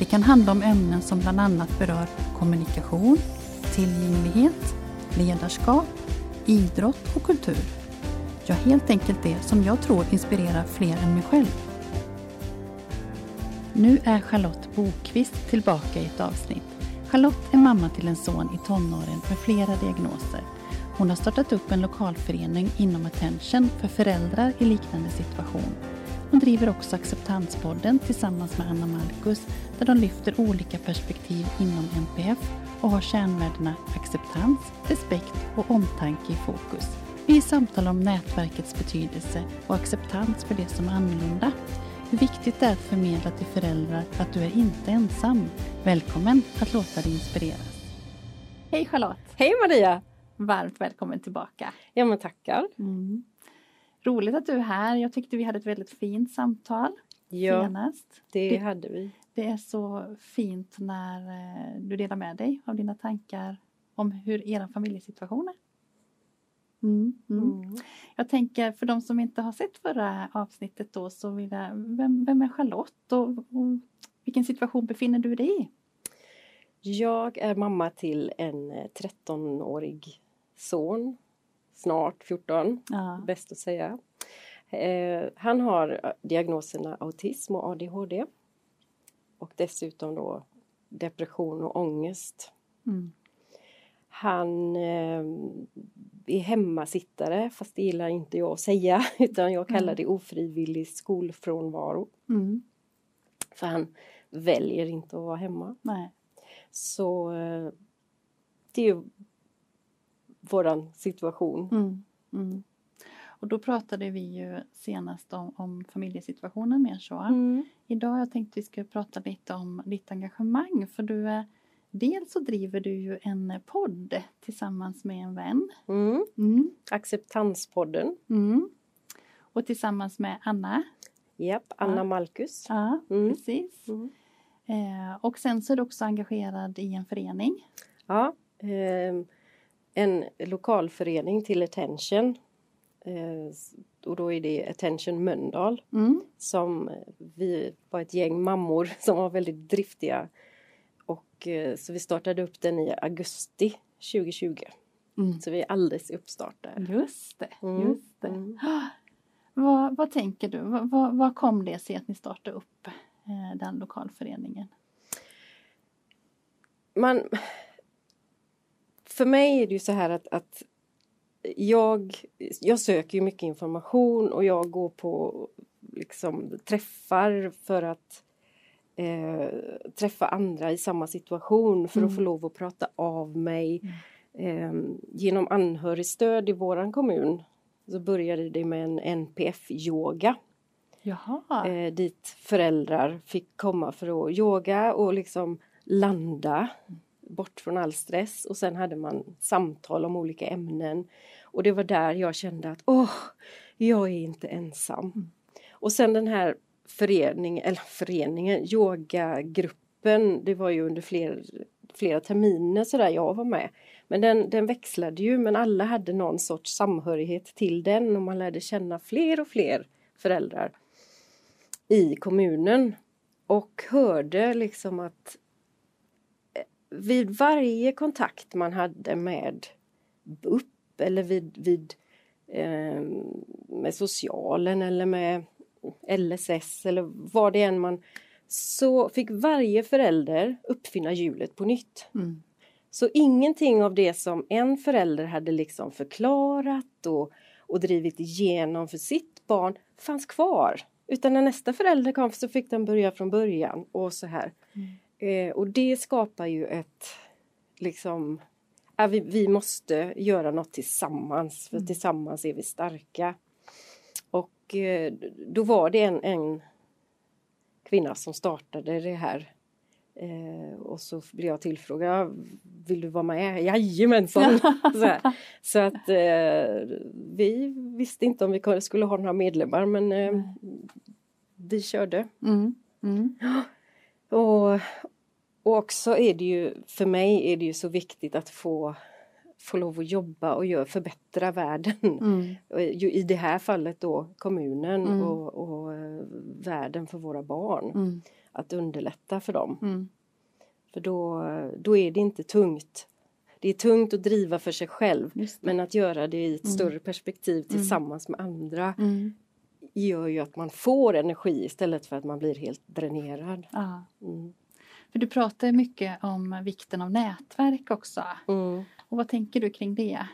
Det kan handla om ämnen som bland annat berör kommunikation, tillgänglighet, ledarskap, idrott och kultur. Ja, helt enkelt det som jag tror inspirerar fler än mig själv. Nu är Charlotte Bokvist tillbaka i ett avsnitt. Charlotte är mamma till en son i tonåren med flera diagnoser. Hon har startat upp en lokalförening inom Attention för föräldrar i liknande situation. Hon driver också Acceptanspodden tillsammans med Anna Marcus där de lyfter olika perspektiv inom NPF och har kärnvärdena acceptans, respekt och omtanke i fokus. Vi samtalar om nätverkets betydelse och acceptans för det som är annorlunda. Hur viktigt det är att förmedla till föräldrar att du är inte ensam. Välkommen att låta dig inspireras. Hej Charlotte! Hej Maria! Varmt välkommen tillbaka. Ja men tackar. Mm. Roligt att du är här. Jag tyckte vi hade ett väldigt fint samtal ja, senast. Det, det hade vi. Det är så fint när eh, du delar med dig av dina tankar om hur er familjesituation är. Mm, mm. Mm. Jag tänker för de som inte har sett förra avsnittet då så vill jag, vem, vem är Charlotte och, och vilken situation befinner du dig i? Jag är mamma till en 13-årig eh, son, snart 14, ja. bäst att säga. Eh, han har diagnoserna autism och ADHD och dessutom då depression och ångest. Mm. Han eh, är hemmasittare, fast det gillar inte jag att säga, utan jag kallar mm. det ofrivillig skolfrånvaro. Mm. För han väljer inte att vara hemma. Nej. Så eh, det är våran situation. Mm. Mm. Och då pratade vi ju senast om, om familjesituationen mer så. Mm. Idag jag tänkte vi ska prata lite om ditt engagemang för du är Dels så driver du ju en podd tillsammans med en vän. Mm. Mm. Acceptanspodden. Mm. Och tillsammans med Anna. Japp, Anna ja. Malkus. Ja, mm. precis. Mm. Eh, och sen så är du också engagerad i en förening. Ja, eh, en lokalförening till Attention. Eh, och då är det Attention Mölndal. Mm. Som vi var ett gäng mammor som var väldigt driftiga och, eh, så vi startade upp den i augusti 2020. Mm. Så vi är alldeles uppstartade. Just det, mm. just det. Mm. Vad, vad, tänker du? Vad, vad, kom det sig att ni startade upp eh, den lokalföreningen? Man, för mig är det ju så här att, att jag, jag söker ju mycket information och jag går på liksom, träffar för att eh, träffa andra i samma situation för mm. att få lov att prata av mig. Mm. Eh, genom anhörigstöd i våran kommun så började det med en NPF-yoga. Eh, dit föräldrar fick komma för att yoga och liksom landa bort från all stress och sen hade man samtal om olika ämnen. Och det var där jag kände att åh, jag är inte ensam. Mm. Och sen den här förening, eller föreningen, yogagruppen, det var ju under fler, flera terminer sådär jag var med. Men den, den växlade ju men alla hade någon sorts samhörighet till den och man lärde känna fler och fler föräldrar i kommunen. Och hörde liksom att vid varje kontakt man hade med BUP eller vid, vid eh, med socialen eller med LSS eller vad det än man så fick varje förälder uppfinna hjulet på nytt. Mm. Så ingenting av det som en förälder hade liksom förklarat och, och drivit igenom för sitt barn fanns kvar. Utan när nästa förälder kom så fick den börja från början och så här. Mm. Eh, och det skapar ju ett liksom vi, vi måste göra något tillsammans för mm. tillsammans är vi starka. Eh, då var det en, en kvinna som startade det här Eh, och så blir jag tillfrågad, vill du vara med? Jajamensan! så, så att eh, vi visste inte om vi skulle ha några medlemmar men eh, vi körde. Mm. Mm. Och, och också är det ju, för mig är det ju så viktigt att få få lov att jobba och gör, förbättra världen. Mm. I det här fallet då kommunen mm. och, och uh, världen för våra barn. Mm. Att underlätta för dem. Mm. För då, då är det inte tungt. Det är tungt att driva för sig själv men att göra det i ett mm. större perspektiv mm. tillsammans med andra gör ju att man får energi istället för att man blir helt dränerad. För du pratar mycket om vikten av nätverk också. Mm. Och vad tänker du kring det?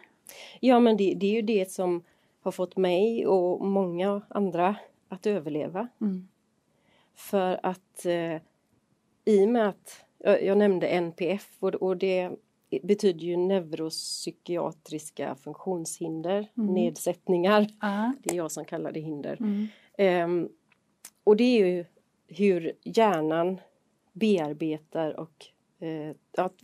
Ja men det, det, är ju det som har fått mig och många andra att överleva. Mm. För att eh, i och med att jag, jag nämnde NPF och, och, det betyder ju neuropsykiatriska funktionshinder, mm. nedsättningar. Uh. Det är jag som kallar det hinder. Mm. Um, och det är ju hur hjärnan bearbetar och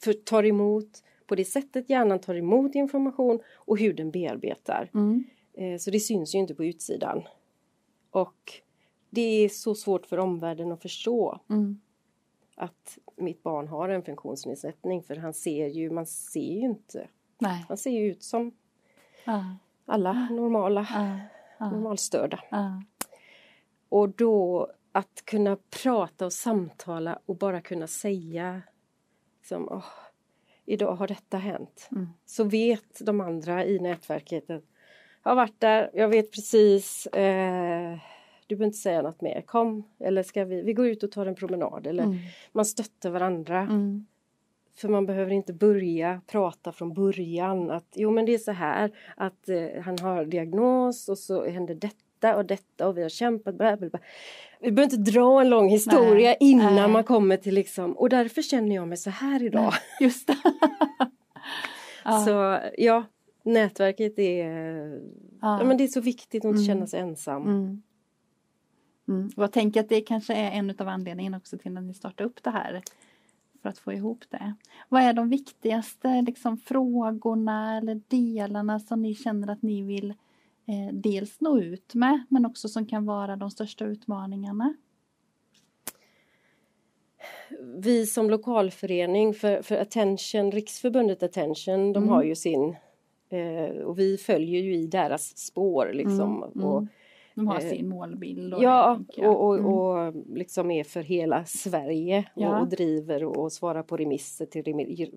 för, tar emot på det sättet hjärnan tar emot information och hur den bearbetar. Mm. Eh, så det syns ju inte på utsidan. Och det är så svårt för omvärlden att förstå mm. Att mitt barn har en funktionsnedsättning för han ser ju, man ser ju inte. Nej. Han ser ju ut som ah. alla normala, ah. Ah. normalstörda. Och då att kunna prata och samtala och bara kunna säga liksom, oh, idag har detta hänt. Mm. Så vet de andra i nätverket att jag har varit där, jag vet precis, eh, du behöver inte säga något mer, kom eller ska vi, vi går ut och tar en promenad eller mm. man stöttar varandra. Mm. För man behöver inte börja prata från början att jo men det är så här att eh, han har diagnos och så händer detta och detta och vi har kämpat. Bla bla bla vi behöver inte dra en lång historia nej, innan nej. man kommer till liksom och därför känner jag mig så här idag. Nej, just ja. Så ja, nätverket är, ja. ja. men det är så viktigt att inte mm. känna sig ensam. Mm. Mm. jag tänker att det kanske är en av anledningarna också till att ni startar upp det här. För att få ihop det. Vad är de viktigaste liksom, frågorna eller delarna som ni känner att ni vill eh, dels nå ut med men också som kan vara de största utmaningarna? Vi som lokalförening för, för Attention, Riksförbundet Attention, de mm. har ju sin eh, och vi följer ju i deras spår liksom. Mm, och, De har eh, sin målbild. Och ja, det, och, och, mm. och liksom är för hela Sverige ja. och, driver och, svarar på remisser till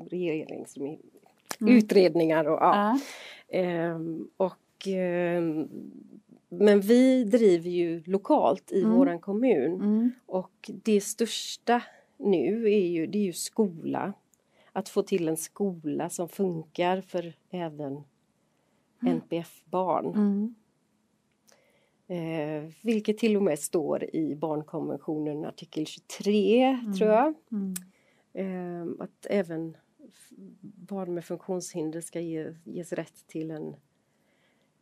regeringsutredningar och ja. ja. Ehm, och Ehm, men vi driver ju lokalt i mm. våran kommun mm. och det största nu är ju, det är ju skola. Att få till en skola som funkar för även mm. NPF-barn. Mm. Eh, vilket till och med står i barnkonventionen artikel 23 mm. tror jag. Mm. Eh, att även barn med funktionshinder ska ge, ges rätt till en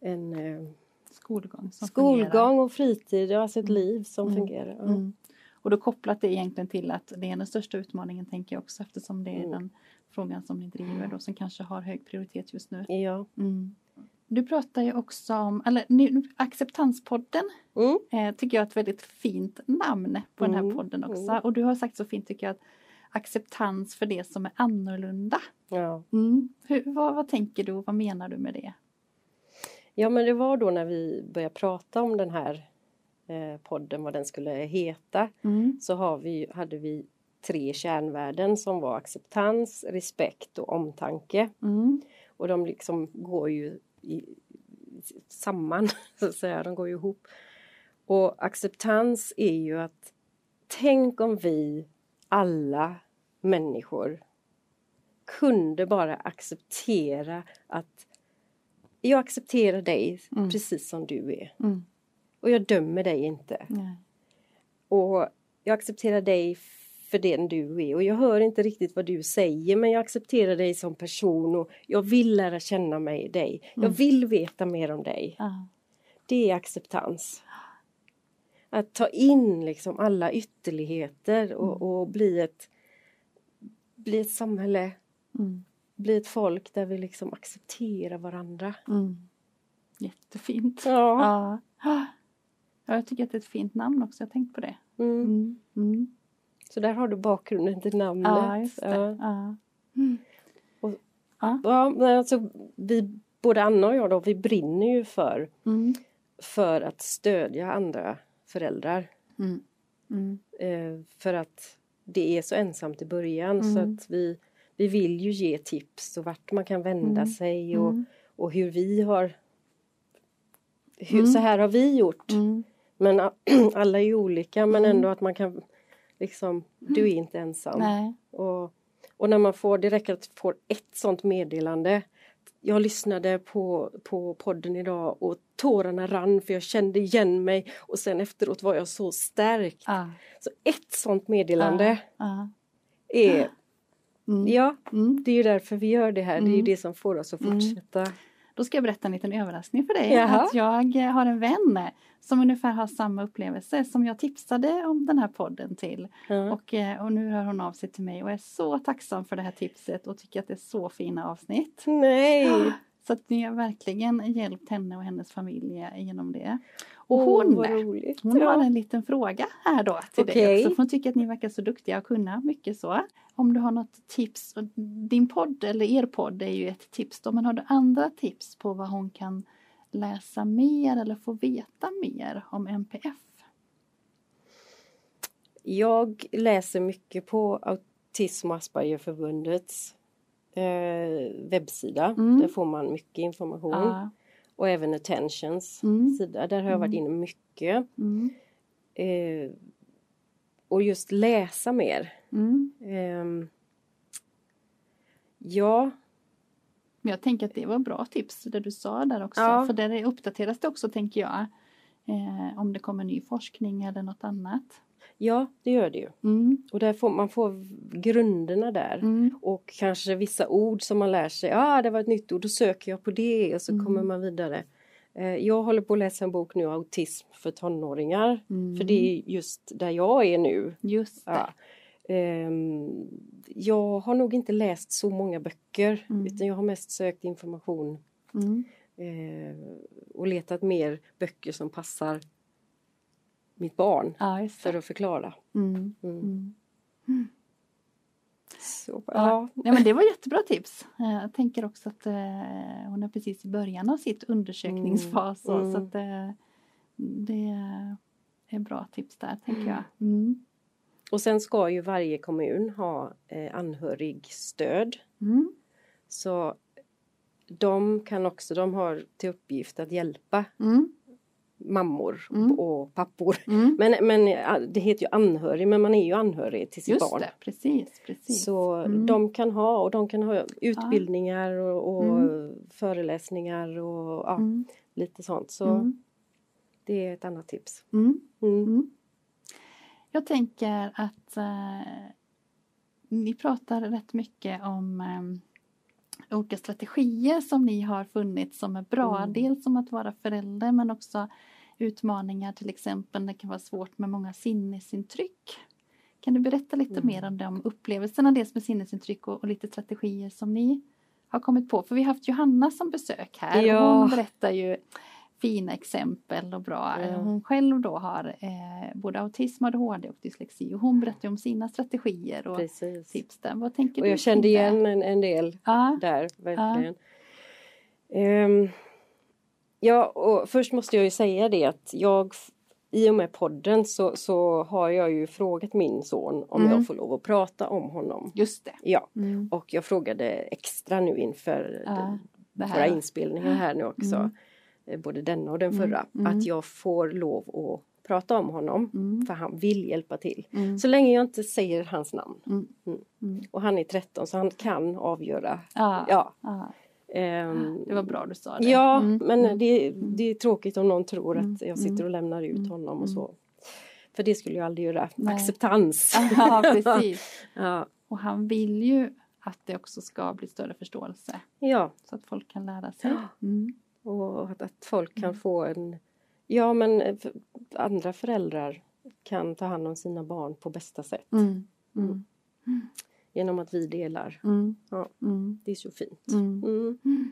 en eh, skolgång, skolgång och fritid, alltså ett mm. liv som mm. fungerar. Mm. Och då kopplat det egentligen till att det är den största utmaningen tänker jag också eftersom det är mm. den frågan som ni driver då som kanske har hög prioritet just nu. Ja. Mm. Du pratar ju också om, eller nu, Acceptanspodden mm. eh, tycker jag är ett väldigt fint namn på den här podden också. Och du har sagt så fint tycker jag att acceptans för det som är annorlunda. Ja. Hur, vad, vad tänker du och vad menar du med det? Ja men det var då när vi började prata om den här eh, podden, vad den skulle heta. Mm. Så har vi, hade vi tre kärnvärden som var acceptans, respekt och omtanke. Mm. Och de liksom går ju i, samman, så att säga, de går ju ihop. Och acceptans är ju att tänk om vi alla människor kunde bara acceptera att jag accepterar dig mm. precis som du är. Mm. Och jag dömer dig inte. Nej. Och jag accepterar dig för den du är och jag hör inte riktigt vad du säger men jag accepterar dig som person och jag vill lära känna mig dig. Mm. Jag vill veta mer om dig. Ah. Det är acceptans. Att ta in liksom alla ytterligheter och, mm. och bli ett bli ett samhälle, Mm. bli ett folk där vi liksom accepterar varandra. Mm. Jättefint. Ja. Ja. ja, jag tycker att det är ett fint namn också. Jag har tänkt på det. Mm. Mm. Så där har du bakgrunden till namnet. Ja, just det. Ja. Ja. Mm. Och- ja. Alltså, vi, både Anna och jag då, vi brinner ju för, Mm. för att stödja andra föräldrar. Mm. Mm. Eh, för att det är så ensamt i början så Mm. att vi, vi vill ju ge tips och vart man kan vända Mm. sig och, Mm. och hur vi har hur, Mm. Så här har vi gjort. Mm. Men alla är ju olika men Mm. ändå att man kan liksom, du är inte ensam. Nej. Och, och när man får, det räcker att få ett sånt meddelande. Jag lyssnade på, på podden idag och tårarna rann för jag kände igen mig och sen efteråt var jag så stärkt. Ja. Så ett sånt meddelande Ja. är, Mm. ja, Mm. det är ju därför vi gör det här. Det är ju Mm. det som får oss att Mm. fortsätta. Då ska jag berätta en liten överraskning för dig. Jaha. Att jag har en vän som ungefär har samma upplevelse som jag tipsade om den här podden till. Ja. Och, eh, och nu hör hon av sig till mig och är så tacksam för det här tipset och tycker att det är så fina avsnitt. Nej! Så att ni har verkligen hjälpt henne och hennes familj genom det. Och hon, roligt. hon har en liten fråga här då till dig Okej. också. Hon tycker att ni verkar så duktiga och kunna mycket så. Om du har något tips, din podd eller er podd är ju ett tips då, men har du andra tips på vad hon kan läsa mer eller få veta mer om MPF? Jag läser mycket på Autism och Aspergerförbundets eh, webbsida. Mm. Där får man mycket information. Ja. Och även Attentions Mm. sida. Där har jag varit inne mycket. Mm. Eh, och just läsa mer. Mm. Ehm, ja, Men jag tänker att det var bra tips det du sa där också. Ja. För där uppdateras det också tänker jag. Eh, om det kommer ny forskning eller något annat. ja, det gör det ju. Mm. Och där får man får grunderna där. Mm. Och kanske vissa ord som man lär sig. Ja, ah, det var ett nytt ord, då söker jag på det och så Mm. kommer man vidare. Eh, jag håller på att läsa en bok nu, Autism för tonåringar. Mm. För det är just där jag är nu. Just det. Ja. Ehm, jag har nog inte läst så många böcker Mm. utan jag har mest sökt information Mm. eh, och letat mer böcker som passar mitt barn Ja, för att förklara. Mm. Mm. Mm. Så, Ja. ja. men det var jättebra tips. Eh, Jag tänker också att eh, hon är precis i början av sitt undersökningsfas. Mm. Så att, det är bra tips där, tänker jag. Och sen ska ju varje kommun ha eh, anhörigstöd. Mm. Så de kan också, de har till uppgift att hjälpa Mm. mammor Mm. och pappor. Mm. Men, men det heter ju anhörig, men man är ju anhörig till sitt Just barn. det, precis. precis. Så Mm. de kan ha och de kan ha utbildningar och, och Mm. föreläsningar och ja, lite sånt. Så det är ett annat tips. Jag tänker att eh, ni pratar rätt mycket om eh, olika strategier som ni har funnit som är bra. Mm. Dels som att vara förälder men också utmaningar till exempel. Det kan vara svårt med många sinnesintryck. Kan du berätta lite Mm. mer om de upplevelserna, dels med sinnesintryck och, och lite strategier som ni har kommit på? För vi har haft Johanna som besök här Ja. och hon berättar ju fina exempel och bra. Ja. Hon själv då har eh, både autism, ADHD och dyslexi och hon berättar om sina strategier och Precis. tips där. Vad tänker Och du jag kände igen en, en del Ja, där, verkligen. Ehm, ja, och först måste jag ju säga det att jag i och med podden så, så har jag ju frågat min son om Mm. jag får lov att prata om honom. just det. Ja, Mm. och jag frågade extra nu inför Ja, våra här. inspelningar här nu också. Mm. Eh, Både denna och den Mm, förra. mm. Att jag får lov att prata om honom. Mm. För han vill hjälpa till. Mm. Så länge jag inte säger hans namn. Mm. Mm. Och han är 13 så han kan avgöra. Ja, Ja, ja, ehm, det var bra du sa det. Ja, men det, det är tråkigt om någon tror att jag sitter och lämnar ut honom och så. För det skulle jag aldrig göra. Nej. Acceptans. Ja, precis. ja. Och han vill ju att det också ska bli större förståelse ja, så att folk kan lära sig. Mm. Och att, att folk kan Mm. få en... Ja, men eh, andra föräldrar kan ta hand om sina barn på bästa sätt. Mm. Mm. genom att vi delar. Mm. Ja. Mm. Det är så fint. Mm. Mm.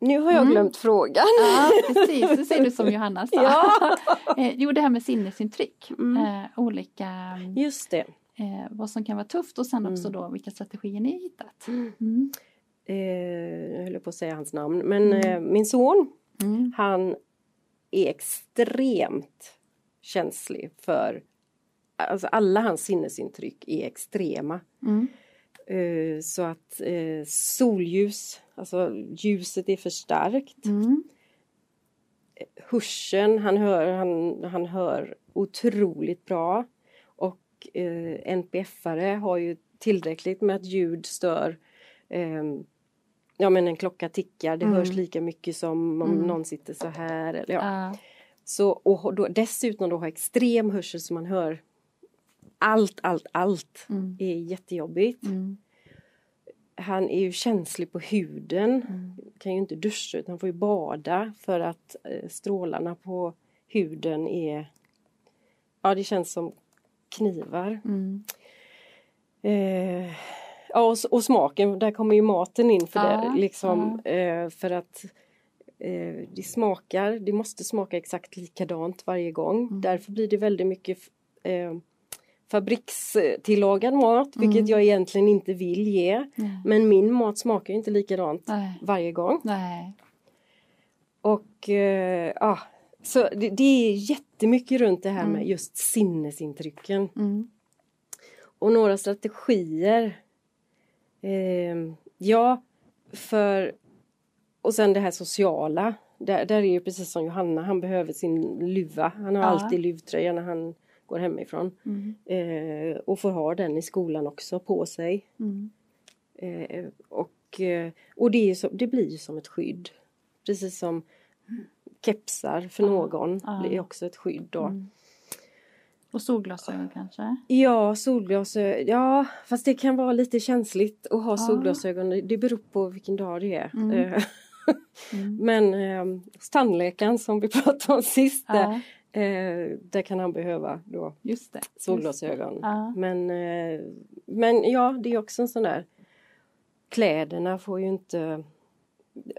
Nu har jag Mm. glömt frågan. Ja, precis. Det ser du som Johanna sa. Ja. Eh, jo, det här med sinnesintryck. Mm. Eh, olika, Just det. eh, vad som kan vara tufft och sen också Mm. då vilka strategier ni har hittat. Eh, jag höll på att säga hans namn. Men Mm. eh, min son, Mm. han är extremt känslig för Alltså alla hans sinnesintryck är extrema. Mm. Eh, så att eh, solljus, alltså ljuset är för starkt. Mm. Hörseln, han hör, han, han hör otroligt bra. Och eh, NPF-are har ju tillräckligt med att ljud stör. Eh, ja men en klocka tickar, det Mm. hörs lika mycket som om Mm. någon sitter så här. Eller, ja. Ja. Så, och då, dessutom då ha extrem hörsel så man hör allt, allt, allt. Mm. är jättejobbigt. Mm. Han är ju känslig på huden. Mm. Kan ju inte duscha utan får ju bada för att eh, strålarna på huden är Ja det känns som knivar. Mm. Eh, ja och, och smaken, där kommer ju maten in för Ja, det liksom eh, för att eh, det smakar, det måste smaka exakt likadant varje gång. Mm. Därför blir det väldigt mycket eh, fabrikstillagad mat vilket Mm. jag egentligen inte vill ge. Nej. Men min mat smakar inte likadant Nej. varje gång. Nej. Och eh, ja, så det, det är jättemycket runt det här Mm. med just sinnesintrycken. Mm. Och några strategier. Eh, ja, för och sen det här sociala. Där, där är ju precis som Johanna, han behöver sin luva. Han har Ja. alltid luvtröja när han går hemifrån. Mm. Eh, och får ha den i skolan också på sig. Mm. Eh, och och, det, är så, det blir ju som ett skydd. Precis som kepsar för någon ja. blir också ett skydd då. Mm. Och solglasögon kanske? Ja, solglasögon. Ja, fast det kan vara lite känsligt att ha Ja. solglasögon. Det beror på vilken dag det är. Mm. Eh, Mm. Men eh, tandläkaren som vi pratade om sist, Ja, där, eh, där kan han behöva då just det. solglasögon. Ja. Men, eh, men ja, det är också en sån där Kläderna får ju inte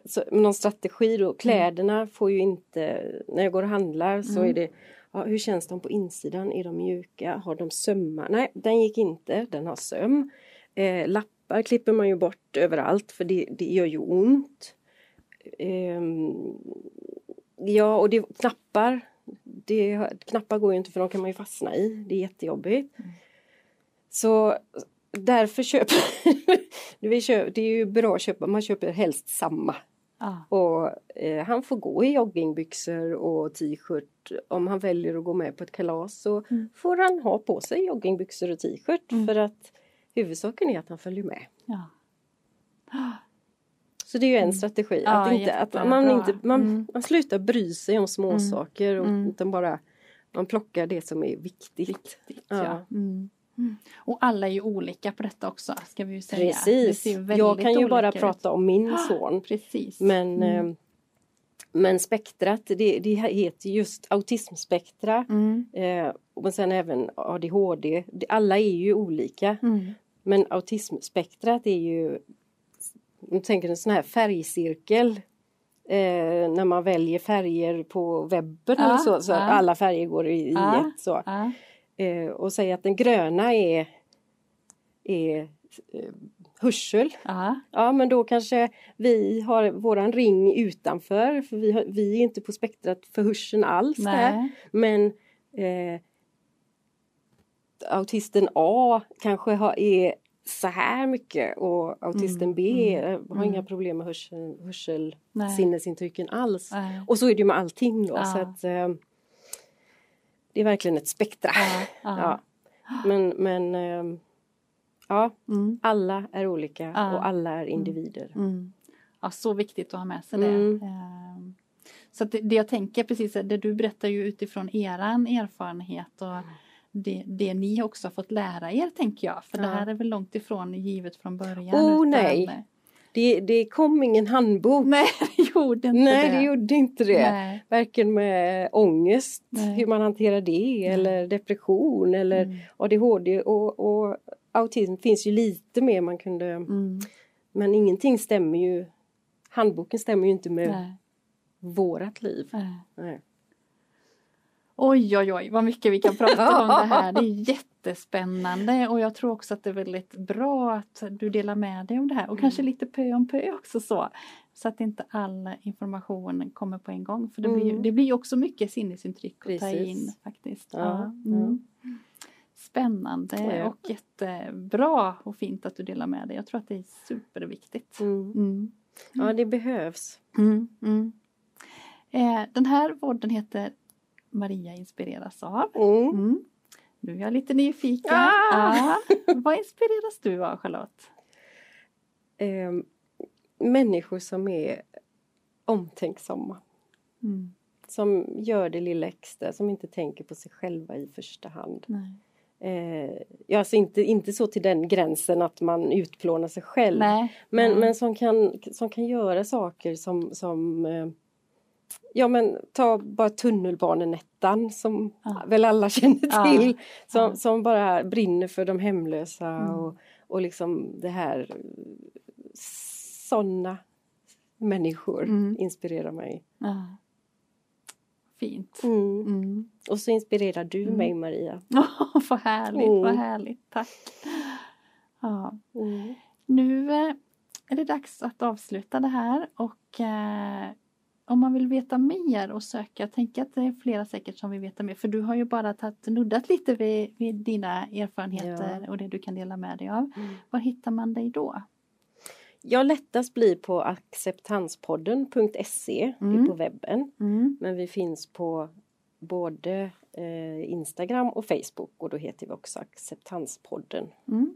så, någon strategi då. Kläderna får ju inte, när jag går och handlar så Mm. är det ja, hur känns de på insidan? Är de mjuka? Har de sömmar? Nej, den gick inte. Den har söm. Eh, lappar klipper man ju bort överallt för det, det gör ju ont. Ehm, ja, och det, knappar. Det, knappar går ju inte för de kan man ju fastna i. Det är jättejobbigt. Så därför köper, det är ju bra att köpa, man köper helst samma. Ja. Och eh, han får gå i joggingbyxor och t-shirt. Om han väljer att gå med på ett kalas så Mm. får han ha på sig joggingbyxor och t-shirt Mm. för att huvudsaken är att han följer med. Ja. Så det är ju en Mm. strategi. Att inte, att man, inte, man, Mm. man slutar bry sig om småsaker och Mm. utan bara man plockar det som är viktigt. Viktigt, Ja. ja. Mm. Och alla är ju olika på detta också ska vi ju säga. Precis. Jag kan ju bara olika prata om min son. ut. Precis. Men, Mm. eh, men spektrat, det, det heter just autismspektra. Mm. Eh, och sen även ADHD. Alla är ju olika. Mm. Men autismspektrat är ju, jag tänker en sån här färgcirkel. Eh, när man väljer färger på webben Ja, eller så, så ja. alla färger går i, Ja. ett. Så. Eh, och säga att den gröna är, är eh, hörsel. Ja. Ja men då kanske vi har våran ring utanför för vi, har, vi är inte på spektrat för hörseln alls där. Nej. Men eh, autisten A kanske har, är så här mycket och autisten Mm, B mm, har mm. inga problem med hörsel, sinnesintrycken alls. Nej. Och så är det ju med allting då Ja. så att eh, det är verkligen ett spektra. Ja. Men, men eh, ja, Mm. alla är olika och alla är individer. Mm. Ja, så viktigt att ha med sig det. Mm. Ehm, Så det, det jag tänker precis, det du berättar ju utifrån eran erfarenhet och det, det ni också har fått lära er tänker jag. För det Ja. här är väl långt ifrån givet från början. Oh, nej. Det, det kom ingen handbok. Nej, det gjorde inte Nej, det. det gjorde inte det. Nej. Varken med ångest, Nej. hur man hanterar det, eller depression eller Mm. ADHD och, och autism finns ju lite mer man kunde Mm. men ingenting stämmer ju handboken stämmer ju inte med Nej. vårat liv. Nej. Nej. Oj, oj, oj, vad mycket vi kan prata om det här. Det är jättespännande och jag tror också att det är väldigt bra att du delar med dig om det här och kanske lite pö om pö också så. Så att inte all information kommer på en gång. För det blir ju Mm. det blir också mycket sinnesintryck att ta Precis. in faktiskt. Ja, mm. Spännande Ja. och jättebra och fint att du delar med dig. Jag tror att det är superviktigt. Mm. Mm. Ja, det behövs. Mm, mm. Eh, den här podden heter Maria inspireras av. Mm. Nu är jag lite nyfiken. Ah! Ah, vad inspireras du av Charlotte? Ehm, människor som är omtänksamma. Mm. Som gör det lilla extra, som inte tänker på sig själva i första hand. Nej. Eh, ja, alltså inte, inte så till den gränsen att man utplånar sig själv. Nej. Men, Nej. men som, kan, som kan göra saker som, som eh, Ja men ta bara tunnelbanenettan som Ja. väl alla känner till. Som, Ja. som bara brinner för de hemlösa Mm. och, och liksom det här Sådana människor Mm. inspirerar mig. Ja. Fint. Mm. Mm. Och så inspirerar du Mm. mig Maria. Vad härligt, Mm. vad härligt. Tack. Ja. Mm. Nu eh, är det dags att avsluta det här och eh, om man vill veta mer och söka, jag tänker att det är flera säkert som vill veta mer för du har ju bara tagit, nuddat lite vid, vid dina erfarenheter och det du kan dela med dig av. Mm. Var hittar man dig då? Ja, lättast blir på acceptanspodden.se Mm. på webben. Mm. Men vi finns på både eh, Instagram och Facebook och då heter vi också Acceptanspodden. Mm.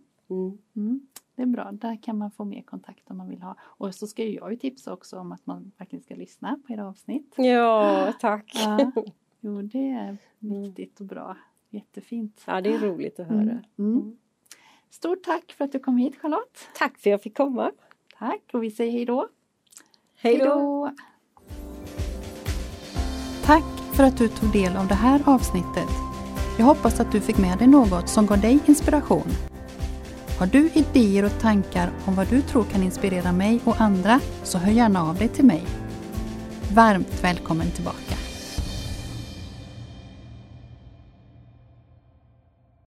Mm. Mm. Det är bra, där kan man få mer kontakt om man vill ha. Och så ska ju jag ju tipsa också om att man verkligen ska lyssna på era avsnitt. Ja, tack! Ja. Jo, det är viktigt och bra. Jättefint. Ja, det är roligt att höra. Mm. Mm. Stort tack för att du kom hit Charlotte. Tack för att jag fick komma. Tack och vi säger hej då. Hej då! Tack för att du tog del av det här avsnittet. Jag hoppas att du fick med dig något som gav dig inspiration. Har du idéer och tankar om vad du tror kan inspirera mig och andra så hör gärna av dig till mig. Varmt välkommen tillbaka!